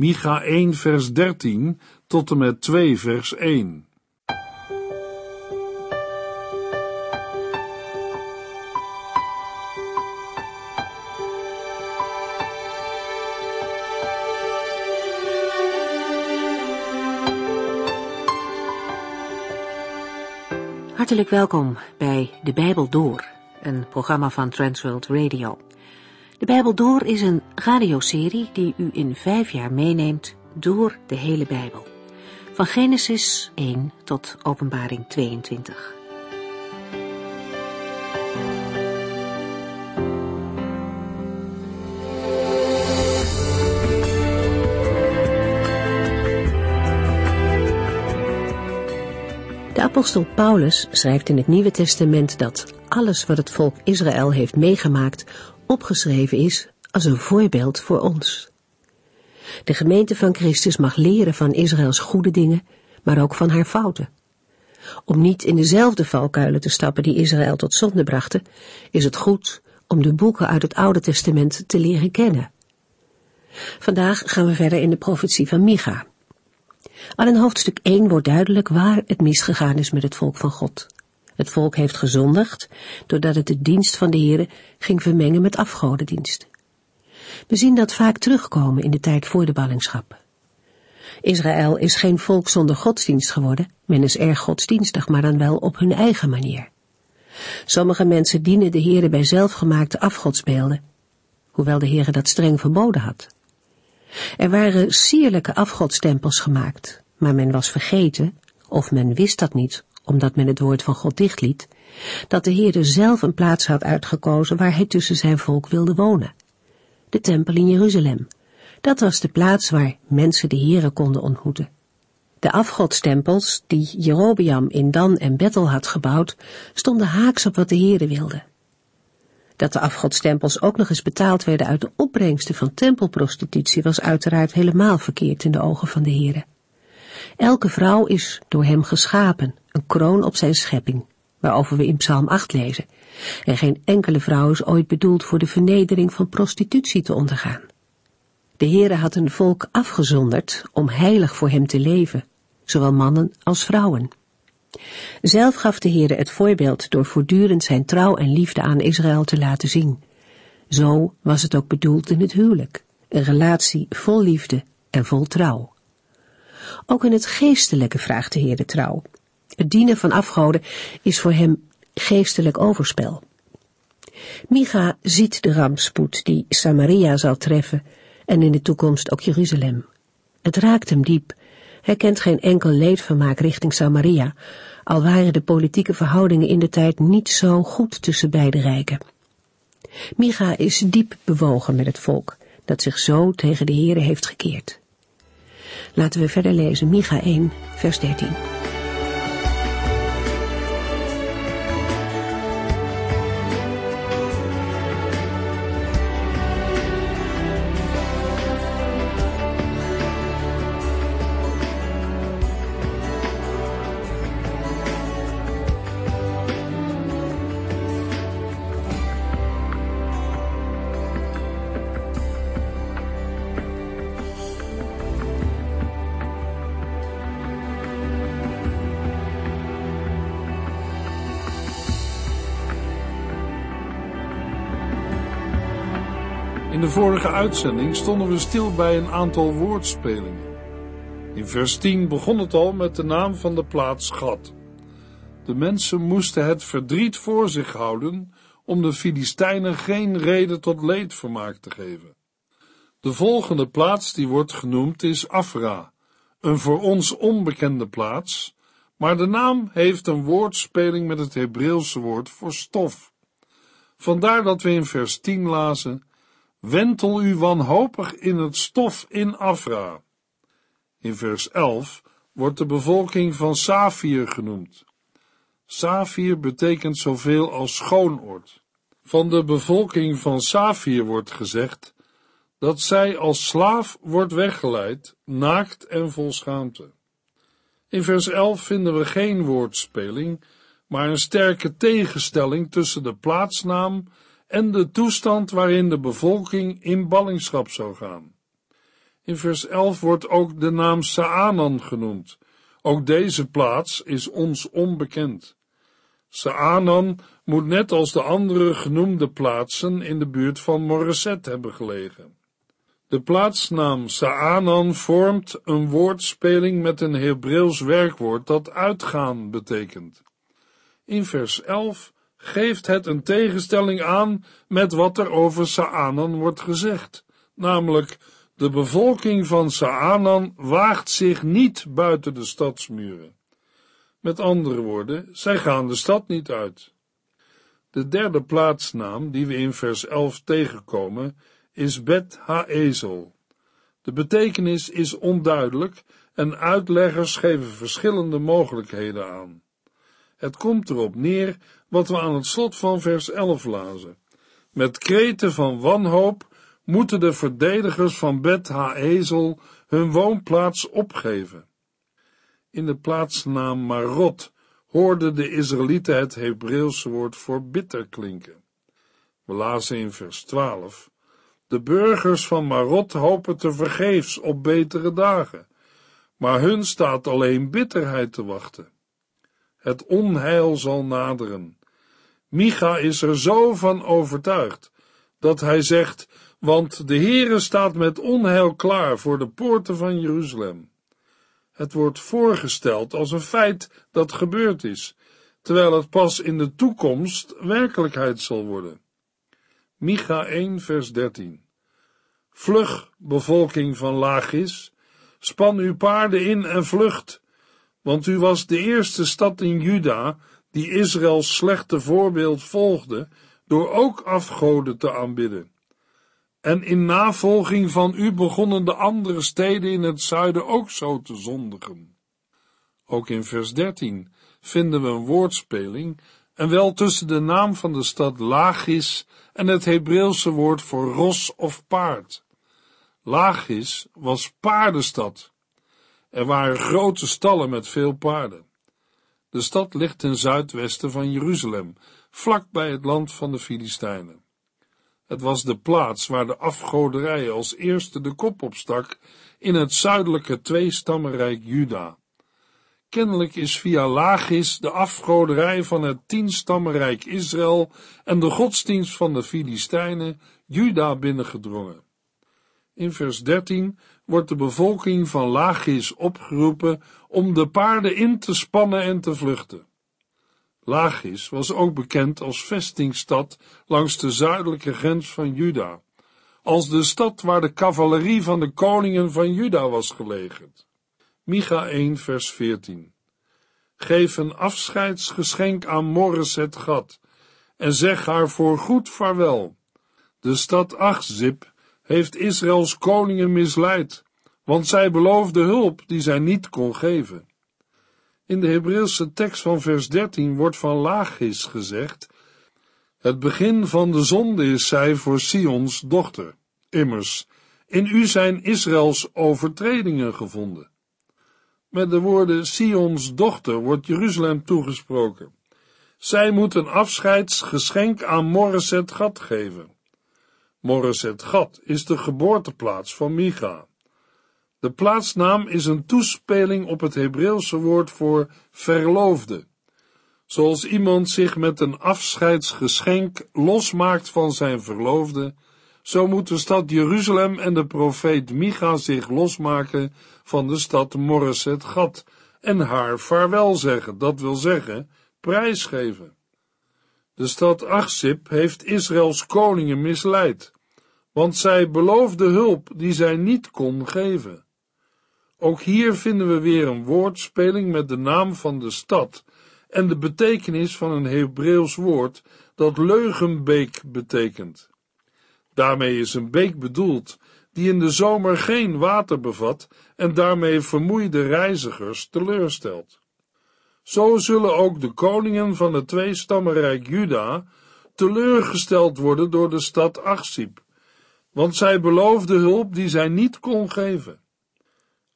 Micha 1 vers 13 tot en met 2 vers 1. Hartelijk welkom bij De Bijbel Door, een programma van Transworld Radio. De Bijbel Door is een radioserie die u in vijf jaar meeneemt door de hele Bijbel. Van Genesis 1 tot Openbaring 22. De apostel Paulus schrijft in het Nieuwe Testament dat alles wat het volk Israël heeft meegemaakt opgeschreven is als een voorbeeld voor ons. De gemeente van Christus mag leren van Israëls goede dingen, maar ook van haar fouten. Om niet in dezelfde valkuilen te stappen die Israël tot zonde brachten, is het goed om de boeken uit het Oude Testament te leren kennen. Vandaag gaan we verder in de profetie van Micha. Al in hoofdstuk 1 wordt duidelijk waar het misgegaan is met het volk van God. Het volk heeft gezondigd doordat het de dienst van de Heere ging vermengen met afgodendienst. We zien dat vaak terugkomen in de tijd voor de ballingschap. Israël is geen volk zonder godsdienst geworden, men is erg godsdienstig, maar dan wel op hun eigen manier. Sommige mensen dienen de Heere bij zelfgemaakte afgodsbeelden, hoewel de Heere dat streng verboden had. Er waren sierlijke afgodstempels gemaakt, maar men was vergeten, of men wist dat niet, omdat men het woord van God dichtliet, dat de Heerde zelf een plaats had uitgekozen waar hij tussen zijn volk wilde wonen. De tempel in Jeruzalem. Dat was de plaats waar mensen de Heere konden ontmoeten. De afgodstempels, die Jerobeam in Dan en Bethel had gebouwd, stonden haaks op wat de Heere wilde. Dat de afgodstempels ook nog eens betaald werden uit de opbrengsten van tempelprostitutie was uiteraard helemaal verkeerd in de ogen van de Heere. Elke vrouw is door hem geschapen, een kroon op zijn schepping, waarover we in Psalm 8 lezen. En geen enkele vrouw is ooit bedoeld voor de vernedering van prostitutie te ondergaan. De Heere had een volk afgezonderd om heilig voor hem te leven, zowel mannen als vrouwen. Zelf gaf de Heere het voorbeeld door voortdurend zijn trouw en liefde aan Israël te laten zien. Zo was het ook bedoeld in het huwelijk, een relatie vol liefde en vol trouw. Ook in het geestelijke vraagt de Heer de trouw. Het dienen van afgoden is voor hem geestelijk overspel. Micha ziet de rampspoed die Samaria zal treffen en in de toekomst ook Jeruzalem. Het raakt hem diep. Hij kent geen enkel leedvermaak richting Samaria, al waren de politieke verhoudingen in de tijd niet zo goed tussen beide rijken. Micha is diep bewogen met het volk, dat zich zo tegen de Heere heeft gekeerd. Laten we verder lezen, Micha 1, vers 13. In de vorige uitzending stonden we stil bij een aantal woordspelingen. In vers 10 begon het al met de naam van de plaats Gad. De mensen moesten het verdriet voor zich houden om de Filistijnen geen reden tot leedvermaak te geven. De volgende plaats die wordt genoemd is Afra, een voor ons onbekende plaats, maar de naam heeft een woordspeling met het Hebreeuwse woord voor stof. Vandaar dat we in vers 10 lazen Wentel u wanhopig in het stof in Afra. In vers 11 wordt de bevolking van Safir genoemd. Safir betekent zoveel als schoonoord. Van de bevolking van Safir wordt gezegd dat zij als slaaf wordt weggeleid, naakt en vol schaamte. In vers 11 vinden we geen woordspeling, maar een sterke tegenstelling tussen de plaatsnaam en de toestand waarin de bevolking in ballingschap zou gaan. In vers 11 wordt ook de naam Saanan genoemd. Ook deze plaats is ons onbekend. Saanan moet net als de andere genoemde plaatsen in de buurt van Moreset hebben gelegen. De plaatsnaam Saanan vormt een woordspeling met een Hebreeuws werkwoord dat uitgaan betekent. In vers 11 geeft het een tegenstelling aan met wat er over Saanan wordt gezegd, namelijk de bevolking van Saanan waagt zich niet buiten de stadsmuren. Met andere woorden, zij gaan de stad niet uit. De derde plaatsnaam die we in vers 11 tegenkomen is Bet Haezel. De betekenis is onduidelijk en uitleggers geven verschillende mogelijkheden aan. Het komt erop neer wat we aan het slot van vers 11 lazen. Met kreten van wanhoop moeten de verdedigers van Bet Haezel hun woonplaats opgeven. In de plaatsnaam Marot hoorden de Israëlieten het Hebreeuwse woord voor bitter klinken. We lazen in vers 12. De burgers van Marot hopen te vergeefs op betere dagen, maar hun staat alleen bitterheid te wachten. Het onheil zal naderen. Micha is er zo van overtuigd dat hij zegt: Want de Heere staat met onheil klaar voor de poorten van Jeruzalem. Het wordt voorgesteld als een feit dat gebeurd is, terwijl het pas in de toekomst werkelijkheid zal worden. Micha 1, vers 13. Vlug, bevolking van Lagis, span uw paarden in en vlucht, want u was de eerste stad in Juda die Israëls slechte voorbeeld volgde door ook afgoden te aanbidden. En in navolging van u begonnen de andere steden in het zuiden ook zo te zondigen. Ook in vers 13 vinden we een woordspeling, en wel tussen de naam van de stad Lachis en het Hebreeuwse woord voor ros of paard. Lachis was paardenstad. Er waren grote stallen met veel paarden. De stad ligt ten zuidwesten van Jeruzalem, vlak bij het land van de Filistijnen. Het was de plaats waar de afgoderij als eerste de kop opstak in het zuidelijke tweestammenrijk Juda. Kennelijk is via Lagis de afgoderij van het tienstammenrijk Israël en de godsdienst van de Filistijnen Juda binnengedrongen. In vers 13 wordt de bevolking van Lagis opgeroepen om de paarden in te spannen en te vluchten. Lachis was ook bekend als vestingstad langs de zuidelijke grens van Juda, als de stad waar de cavalerie van de koningen van Juda was gelegerd. Micha 1 vers 14 Geef een afscheidsgeschenk aan Morris het Gat en zeg haar voor goed vaarwel. De stad Achzib heeft Israëls koningen misleid, want zij beloofde hulp die zij niet kon geven. In de Hebreeuwse tekst van vers 13 wordt van Lachis gezegd: Het begin van de zonde is zij voor Sions dochter. Immers, in u zijn Israëls overtredingen gevonden. Met de woorden Sions dochter wordt Jeruzalem toegesproken. Zij moet een afscheidsgeschenk aan Morreset Gat geven. Morreset Gat is de geboorteplaats van Micha. De plaatsnaam is een toespeling op het Hebreeuwse woord voor verloofde. Zoals iemand zich met een afscheidsgeschenk losmaakt van zijn verloofde, zo moet de stad Jeruzalem en de profeet Micha zich losmaken van de stad Morreset Gat en haar vaarwel zeggen, dat wil zeggen, prijsgeven. De stad Achsip heeft Israëls koningen misleid, want zij beloofde hulp die zij niet kon geven. Ook hier vinden we weer een woordspeling met de naam van de stad en de betekenis van een Hebreeuws woord dat leugenbeek betekent. Daarmee is een beek bedoeld die in de zomer geen water bevat en daarmee vermoeide reizigers teleurstelt. Zo zullen ook de koningen van het tweestammenrijk Juda teleurgesteld worden door de stad Achsib, want zij beloofde hulp die zij niet kon geven.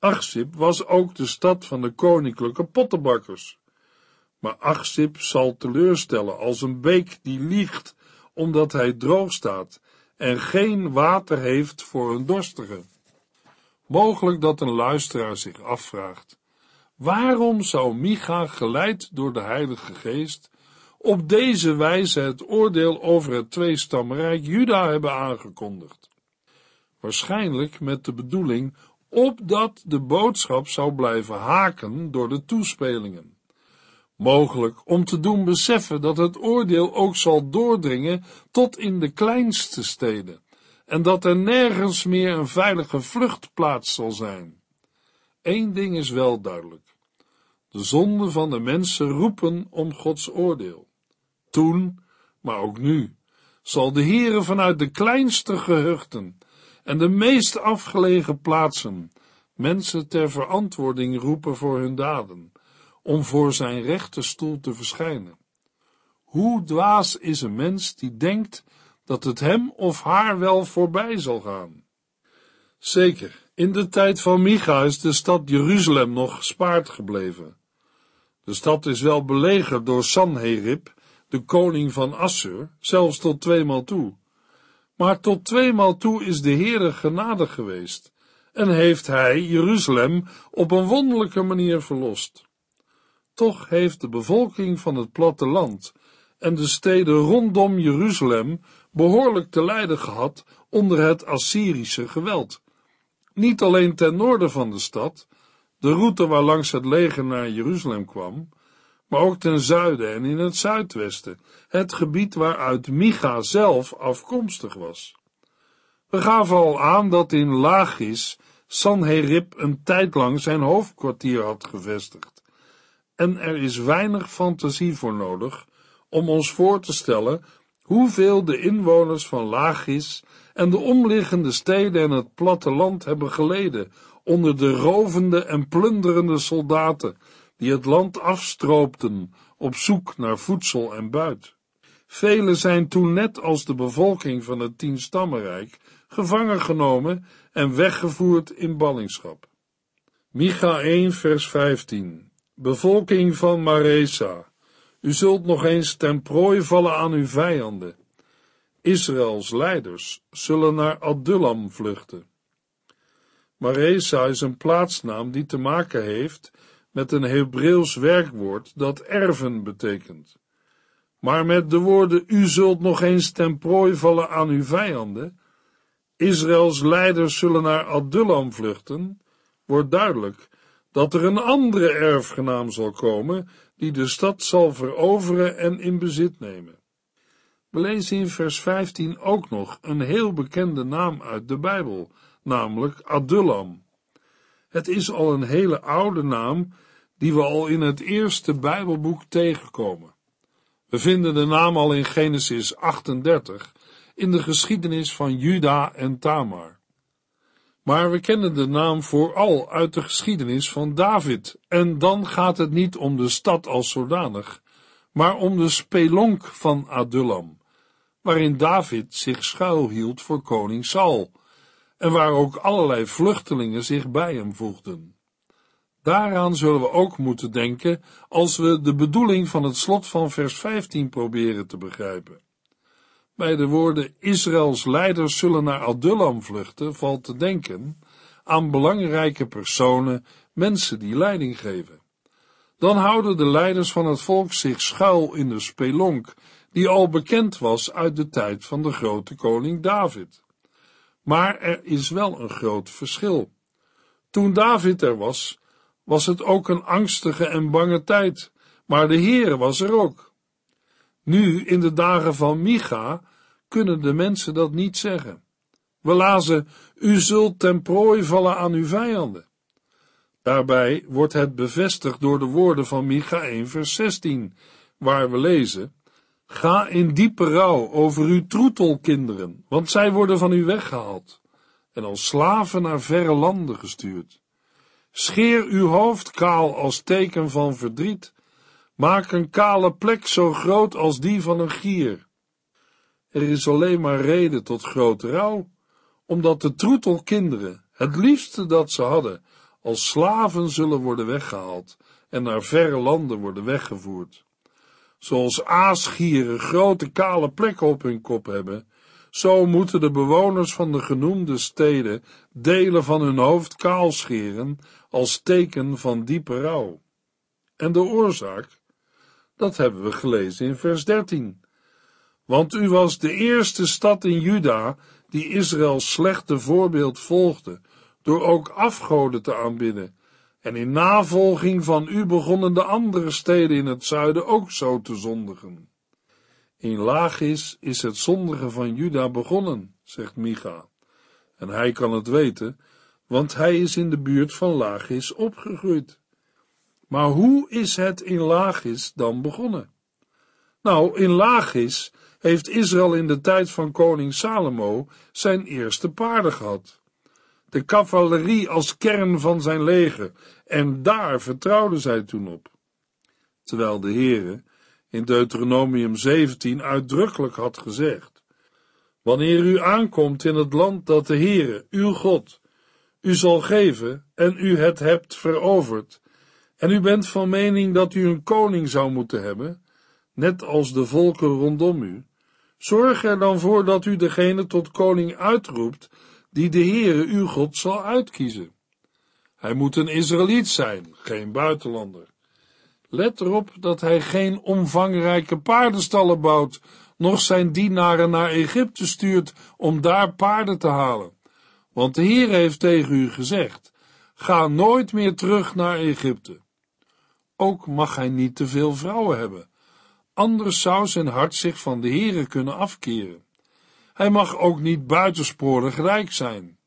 Achsip was ook de stad van de koninklijke pottenbakkers. Maar Achsip zal teleurstellen als een beek die liegt, omdat hij droog staat en geen water heeft voor een dorstige. Mogelijk dat een luisteraar zich afvraagt: waarom zou Micha, geleid door de Heilige Geest, op deze wijze het oordeel over het tweestamrijk Juda hebben aangekondigd? Waarschijnlijk met de bedoeling opdat de boodschap zou blijven haken door de toespelingen. Mogelijk om te doen beseffen dat het oordeel ook zal doordringen tot in de kleinste steden en dat er nergens meer een veilige vluchtplaats zal zijn. Eén ding is wel duidelijk. De zonden van de mensen roepen om Gods oordeel. Toen, maar ook nu, zal de Heere vanuit de kleinste gehuchten en de meest afgelegen plaatsen mensen ter verantwoording roepen voor hun daden, om voor zijn rechterstoel te verschijnen. Hoe dwaas is een mens die denkt dat het hem of haar wel voorbij zal gaan. Zeker, in de tijd van Micha is de stad Jeruzalem nog gespaard gebleven. De stad is wel belegerd door Sanherib, de koning van Assur, zelfs tot tweemaal toe. Maar tot tweemaal toe is de Heere genadig geweest en heeft hij Jeruzalem op een wonderlijke manier verlost. Toch heeft de bevolking van het platteland en de steden rondom Jeruzalem behoorlijk te lijden gehad onder het Assyrische geweld. Niet alleen ten noorden van de stad, de route waar langs het leger naar Jeruzalem kwam, maar ook ten zuiden en in het zuidwesten, het gebied waaruit Micha zelf afkomstig was. We gaven al aan dat in Lachis Sanherib een tijd lang zijn hoofdkwartier had gevestigd. En er is weinig fantasie voor nodig om ons voor te stellen hoeveel de inwoners van Lachis en de omliggende steden en het platteland hebben geleden onder de rovende en plunderende soldaten die het land afstroopten op zoek naar voedsel en buit. Velen zijn toen net als de bevolking van het Tienstammenrijk gevangen genomen en weggevoerd in ballingschap. Micha 1 vers 15 Bevolking van Maresa u zult nog eens ten prooi vallen aan uw vijanden. Israëls leiders zullen naar Adullam vluchten. Maresa is een plaatsnaam die te maken heeft met een Hebreeuws werkwoord dat erven betekent. Maar met de woorden, u zult nog eens ten prooi vallen aan uw vijanden, Israëls leiders zullen naar Adullam vluchten, wordt duidelijk dat er een andere erfgenaam zal komen die de stad zal veroveren en in bezit nemen. We lezen in vers 15 ook nog een heel bekende naam uit de Bijbel, namelijk Adullam. Het is al een hele oude naam die we al in het eerste Bijbelboek tegenkomen. We vinden de naam al in Genesis 38 in de geschiedenis van Juda en Tamar. Maar we kennen de naam vooral uit de geschiedenis van David. En dan gaat het niet om de stad als zodanig, maar om de spelonk van Adullam, waarin David zich schuilhield voor koning Saul, en waar ook allerlei vluchtelingen zich bij hem voegden. Daaraan zullen we ook moeten denken als we de bedoeling van het slot van vers 15 proberen te begrijpen. Bij de woorden Israëls leiders zullen naar Adullam vluchten, valt te denken aan belangrijke personen, mensen die leiding geven. Dan houden de leiders van het volk zich schuil in de spelonk, die al bekend was uit de tijd van de grote koning David. Maar er is wel een groot verschil. Toen David er was, was het ook een angstige en bange tijd, maar de Heer was er ook. Nu, in de dagen van Micha, kunnen de mensen dat niet zeggen. We lazen, u zult ten prooi vallen aan uw vijanden. Daarbij wordt het bevestigd door de woorden van Micha 1 vers 16, waar we lezen, Ga in diepe rouw over uw troetelkinderen, want zij worden van u weggehaald en als slaven naar verre landen gestuurd. Scheer uw hoofd kaal als teken van verdriet Maak een kale plek zo groot als die van een gier. Er is alleen maar reden tot grote rouw, omdat de troetelkinderen, het liefste dat ze hadden, als slaven zullen worden weggehaald en naar verre landen worden weggevoerd. Zoals aasgieren grote kale plekken op hun kop hebben, zo moeten de bewoners van de genoemde steden delen van hun hoofd kaal scheren als teken van diepe rouw. En de oorzaak? Dat hebben we gelezen in vers 13. Want u was de eerste stad in Juda die Israëls slechte voorbeeld volgde, door ook afgoden te aanbidden. En in navolging van u begonnen de andere steden in het zuiden ook zo te zondigen. In Lachis is het zondigen van Juda begonnen, zegt Micha. En hij kan het weten, want hij is in de buurt van Lachis opgegroeid. Maar hoe is het in Lachis dan begonnen? Nou, in Lachis heeft Israël in de tijd van koning Salomo zijn eerste paarden gehad. De cavalerie als kern van zijn leger, en daar vertrouwden zij toen op. Terwijl de Heere in Deuteronomium 17 uitdrukkelijk had gezegd: Wanneer u aankomt in het land dat de Heere, uw God, u zal geven en u het hebt veroverd, en u bent van mening dat u een koning zou moeten hebben, net als de volken rondom u, zorg er dan voor dat u degene tot koning uitroept die de Heere uw God zal uitkiezen. Hij moet een Israëliet zijn, geen buitenlander. Let erop dat hij geen omvangrijke paardenstallen bouwt, noch zijn dienaren naar Egypte stuurt om daar paarden te halen. Want de Heer heeft tegen u gezegd, ga nooit meer terug naar Egypte. Ook mag hij niet te veel vrouwen hebben, anders zou zijn hart zich van de Heere kunnen afkeren. Hij mag ook niet buitensporig rijk zijn.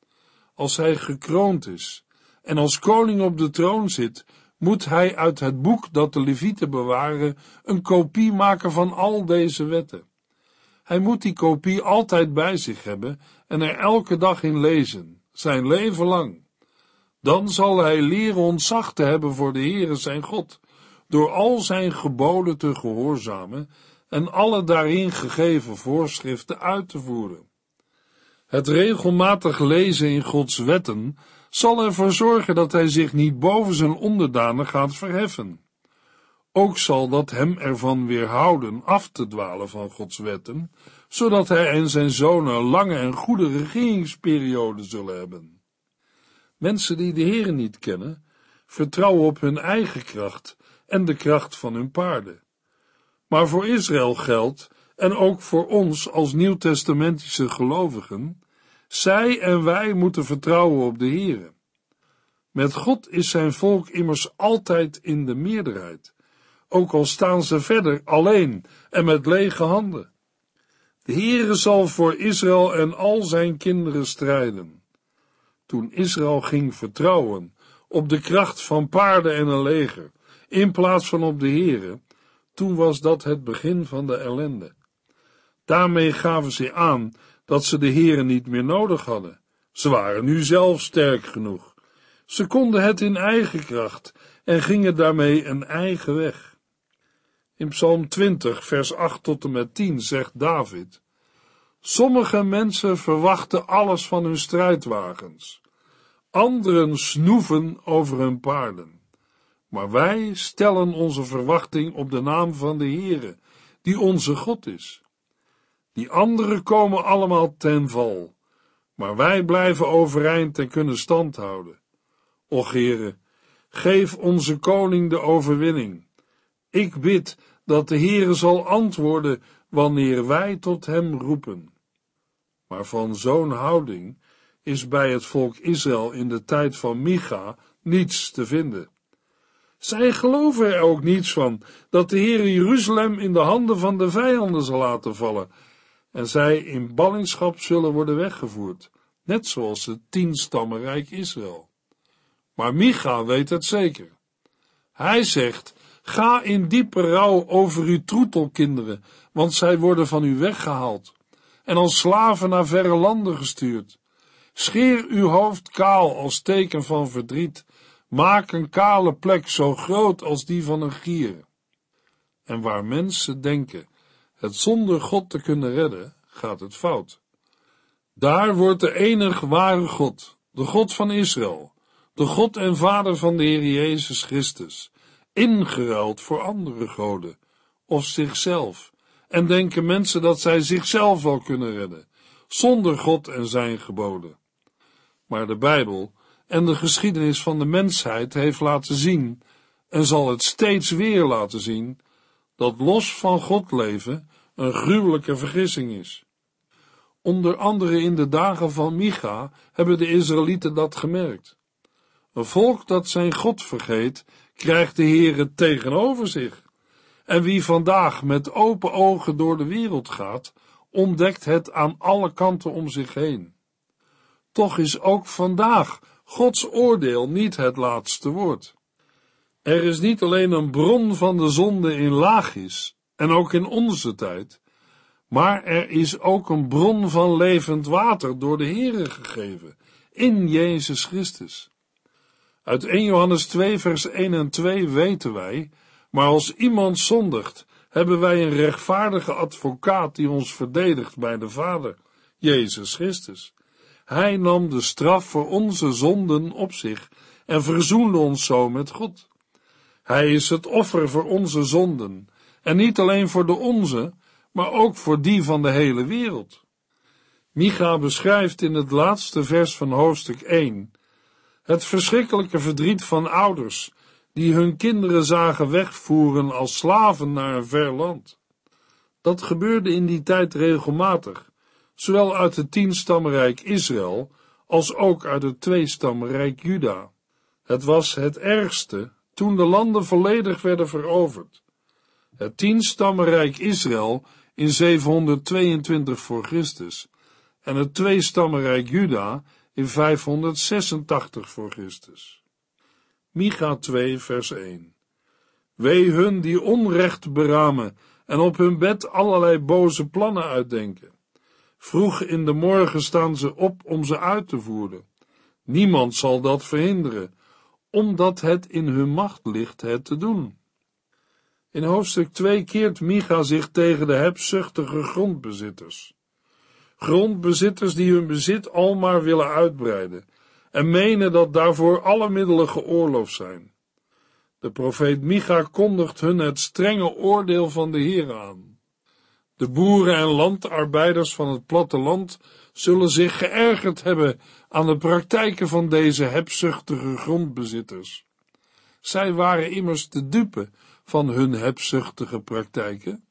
Als hij gekroond is en als koning op de troon zit, moet hij uit het boek dat de Levieten bewaren een kopie maken van al deze wetten. Hij moet die kopie altijd bij zich hebben en er elke dag in lezen, zijn leven lang. Dan zal hij leren ontzag te hebben voor de Heere zijn God, door al zijn geboden te gehoorzamen en alle daarin gegeven voorschriften uit te voeren. Het regelmatig lezen in Gods wetten zal ervoor zorgen dat hij zich niet boven zijn onderdanen gaat verheffen. Ook zal dat hem ervan weerhouden af te dwalen van Gods wetten, zodat hij en zijn zonen lange en goede regeringsperioden zullen hebben. Mensen die de Heeren niet kennen, vertrouwen op hun eigen kracht en de kracht van hun paarden. Maar voor Israël geldt, en ook voor ons als nieuwtestamentische gelovigen, zij en wij moeten vertrouwen op de Heere. Met God is zijn volk immers altijd in de meerderheid, ook al staan ze verder alleen en met lege handen. De Heere zal voor Israël en al zijn kinderen strijden. Toen Israël ging vertrouwen op de kracht van paarden en een leger, in plaats van op de Heere, toen was dat het begin van de ellende. Daarmee gaven ze aan dat ze de heren niet meer nodig hadden. Ze waren nu zelf sterk genoeg. Ze konden het in eigen kracht en gingen daarmee een eigen weg. In Psalm 20, vers 8 tot en met 10 zegt David: Sommige mensen verwachten alles van hun strijdwagens, anderen snoeven over hun paarden. Maar wij stellen onze verwachting op de naam van de Heere, die onze God is. Die anderen komen allemaal ten val, maar wij blijven overeind en kunnen stand houden. Och Heere, geef onze koning de overwinning. Ik bid dat de Heere zal antwoorden wanneer wij tot hem roepen. Maar van zo'n houding is bij het volk Israël in de tijd van Micha niets te vinden. Zij geloven er ook niets van dat de Heer Jeruzalem in de handen van de vijanden zal laten vallen en zij in ballingschap zullen worden weggevoerd, net zoals het tienstammenrijk Israël. Maar Micha weet het zeker. Hij zegt, ga in diepe rouw over uw troetelkinderen, want zij worden van u weggehaald en als slaven naar verre landen gestuurd. Scheer uw hoofd kaal als teken van verdriet, maak een kale plek zo groot als die van een gier. En waar mensen denken het zonder God te kunnen redden, gaat het fout. Daar wordt de enige ware God, de God van Israël, de God en Vader van de Heer Jezus Christus, ingeruild voor andere goden, of zichzelf, en denken mensen dat zij zichzelf wel kunnen redden, zonder God en zijn geboden. Maar de Bijbel en de geschiedenis van de mensheid heeft laten zien, en zal het steeds weer laten zien, dat los van God leven een gruwelijke vergissing is. Onder andere in de dagen van Micha hebben de Israëlieten dat gemerkt. Een volk dat zijn God vergeet, krijgt de Heere tegenover zich. En wie vandaag met open ogen door de wereld gaat, ontdekt het aan alle kanten om zich heen. Toch is ook vandaag Gods oordeel niet het laatste woord. Er is niet alleen een bron van de zonde in Lagis en ook in onze tijd, maar er is ook een bron van levend water door de Heere gegeven, in Jezus Christus. Uit 1 Johannes 2 vers 1 en 2 weten wij, maar als iemand zondigt, hebben wij een rechtvaardige advocaat die ons verdedigt bij de Vader, Jezus Christus. Hij nam de straf voor onze zonden op zich en verzoende ons zo met God. Hij is het offer voor onze zonden, en niet alleen voor de onze, maar ook voor die van de hele wereld. Micha beschrijft in het laatste vers van hoofdstuk 1 het verschrikkelijke verdriet van ouders die hun kinderen zagen wegvoeren als slaven naar een ver land. Dat gebeurde in die tijd regelmatig, zowel uit het tienstammenrijk Israël als ook uit het tweestammenrijk Juda. Het was het ergste toen de landen volledig werden veroverd. Het tienstammenrijk Israël in 722 voor Christus en het tweestammenrijk Juda in 586 voor Christus. Micha 2 vers 1 Wee hun die onrecht beramen en op hun bed allerlei boze plannen uitdenken. Vroeg in de morgen staan ze op om ze uit te voeren. Niemand zal dat verhinderen, omdat het in hun macht ligt het te doen. In hoofdstuk 2 keert Micha zich tegen de hebzuchtige grondbezitters. Grondbezitters die hun bezit almaar willen uitbreiden en menen dat daarvoor alle middelen geoorloofd zijn. De profeet Micha kondigt hun het strenge oordeel van de Heer aan. De boeren en landarbeiders van het platteland zullen zich geërgerd hebben aan de praktijken van deze hebzuchtige grondbezitters. Zij waren immers de dupe van hun hebzuchtige praktijken.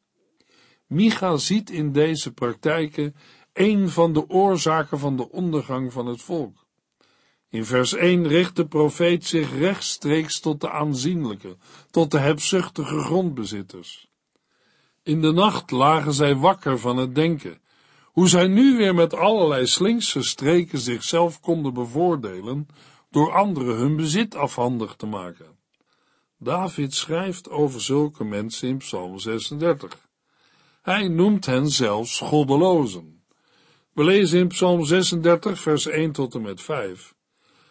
Micha ziet in deze praktijken een van de oorzaken van de ondergang van het volk. In vers 1 richt de profeet zich rechtstreeks tot de aanzienlijke, tot de hebzuchtige grondbezitters. In de nacht lagen zij wakker van het denken, hoe zij nu weer met allerlei slinkse streken zichzelf konden bevoordelen door anderen hun bezit afhandig te maken. David schrijft over zulke mensen in Psalm 36. Hij noemt hen zelfs goddelozen. We lezen in Psalm 36, vers 1 tot en met 5.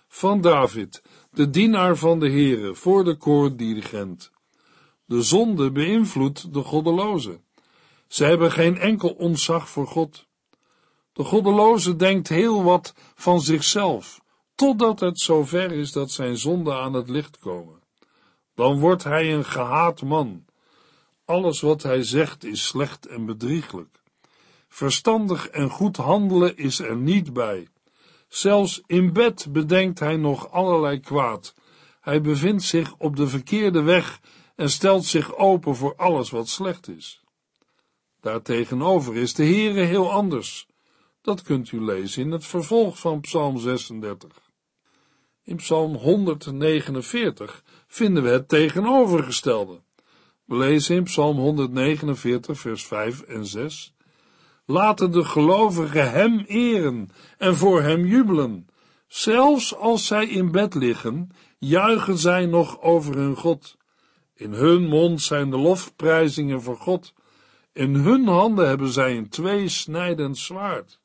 Van David, de dienaar van de Heere, voor de koordirigent. De zonde beïnvloedt de goddeloze. Ze hebben geen enkel ontzag voor God. De goddeloze denkt heel wat van zichzelf, totdat het zover is dat zijn zonden aan het licht komen. Dan wordt hij een gehaat man. Alles wat hij zegt is slecht en bedrieglijk. Verstandig en goed handelen is er niet bij. Zelfs in bed bedenkt hij nog allerlei kwaad. Hij bevindt zich op de verkeerde weg en stelt zich open voor alles wat slecht is. Daartegenover is de Heere heel anders. Dat kunt u lezen in het vervolg van Psalm 36. In Psalm 149 vinden we het tegenovergestelde. We lezen in Psalm 149, vers 5 en 6. Laten de gelovigen hem eren en voor hem jubelen. Zelfs als zij in bed liggen, juichen zij nog over hun God. In hun mond zijn de lofprijzingen voor God. In hun handen hebben zij een tweesnijdend zwaard.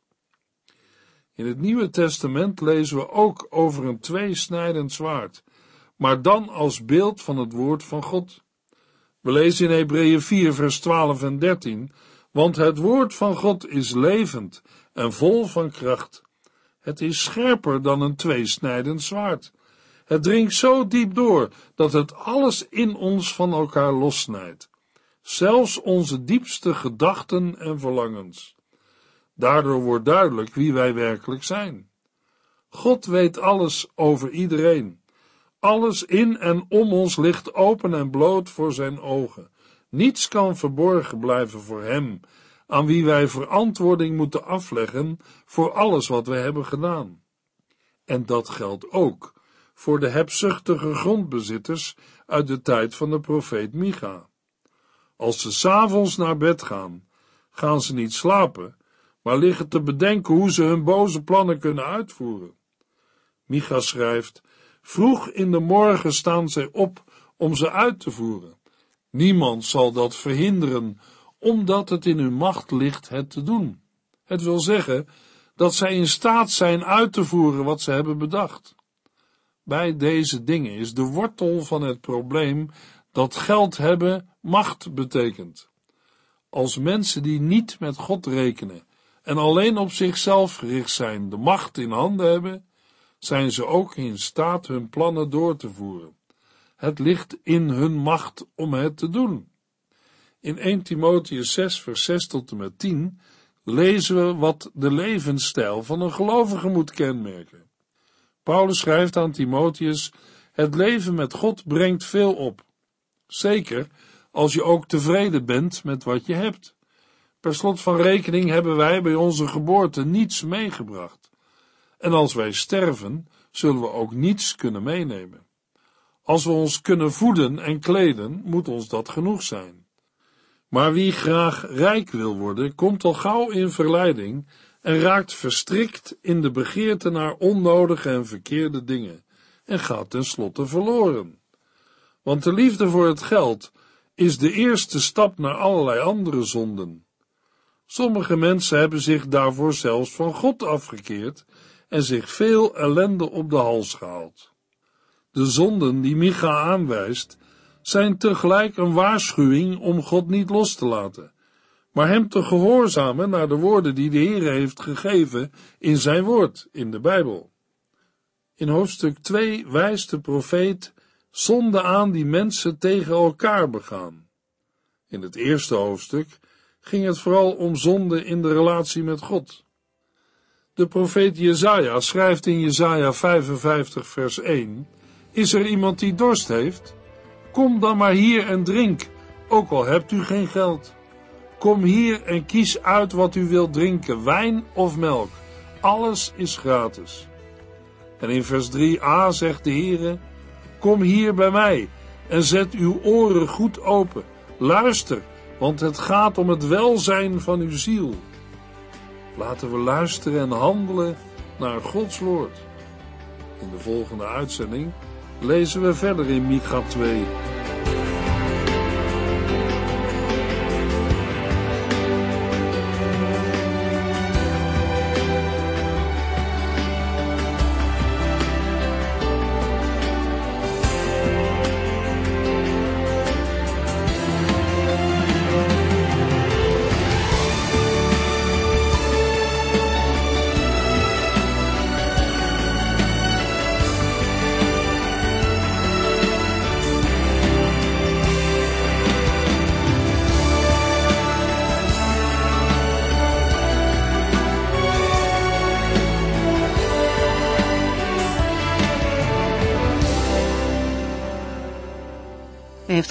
In het Nieuwe Testament lezen we ook over een tweesnijdend zwaard, maar dan als beeld van het woord van God. We lezen in Hebreeën 4, vers 12 en 13, want het woord van God is levend en vol van kracht. Het is scherper dan een tweesnijdend zwaard. Het dringt zo diep door dat het alles in ons van elkaar lossnijdt, zelfs onze diepste gedachten en verlangens. Daardoor wordt duidelijk wie wij werkelijk zijn. God weet alles over iedereen. Alles in en om ons ligt open en bloot voor zijn ogen. Niets kan verborgen blijven voor hem, aan wie wij verantwoording moeten afleggen voor alles wat wij hebben gedaan. En dat geldt ook voor de hebzuchtige grondbezitters uit de tijd van de profeet Micha. Als ze s'avonds naar bed gaan, gaan ze niet slapen, maar liggen te bedenken hoe ze hun boze plannen kunnen uitvoeren. Micha schrijft, vroeg in de morgen staan zij op om ze uit te voeren. Niemand zal dat verhinderen, omdat het in hun macht ligt het te doen. Het wil zeggen dat zij in staat zijn uit te voeren wat ze hebben bedacht. Bij deze dingen is de wortel van het probleem dat geld hebben macht betekent. Als mensen die niet met God rekenen en alleen op zichzelf gericht zijn, de macht in handen hebben, zijn ze ook in staat hun plannen door te voeren. Het ligt in hun macht om het te doen. In 1 Timotheus 6, vers 6 tot en met 10 lezen we wat de levensstijl van een gelovige moet kenmerken. Paulus schrijft aan Timotheus: Het leven met God brengt veel op. Zeker als je ook tevreden bent met wat je hebt. Per slot van rekening hebben wij bij onze geboorte niets meegebracht. En als wij sterven, zullen we ook niets kunnen meenemen. Als we ons kunnen voeden en kleden, moet ons dat genoeg zijn. Maar wie graag rijk wil worden, komt al gauw in verleiding en raakt verstrikt in de begeerte naar onnodige en verkeerde dingen en gaat tenslotte verloren. Want de liefde voor het geld is de eerste stap naar allerlei andere zonden. Sommige mensen hebben zich daarvoor zelfs van God afgekeerd en zich veel ellende op de hals gehaald. De zonden die Micha aanwijst, zijn tegelijk een waarschuwing om God niet los te laten, maar hem te gehoorzamen naar de woorden die de Heer heeft gegeven in zijn woord, in de Bijbel. In hoofdstuk 2 wijst de profeet zonde aan die mensen tegen elkaar begaan. In het eerste hoofdstuk ging het vooral om zonde in de relatie met God. De profeet Jezaja schrijft in Jezaja 55 vers 1 Is er iemand die dorst heeft? Kom dan maar hier en drink, ook al hebt u geen geld. Kom hier en kies uit wat u wilt drinken, wijn of melk. Alles is gratis. En in vers 3a zegt de Heere, Kom hier bij mij en zet uw oren goed open. Luister, want het gaat om het welzijn van uw ziel. Laten we luisteren en handelen naar Gods woord. In de volgende uitzending lezen we verder in Micha 2.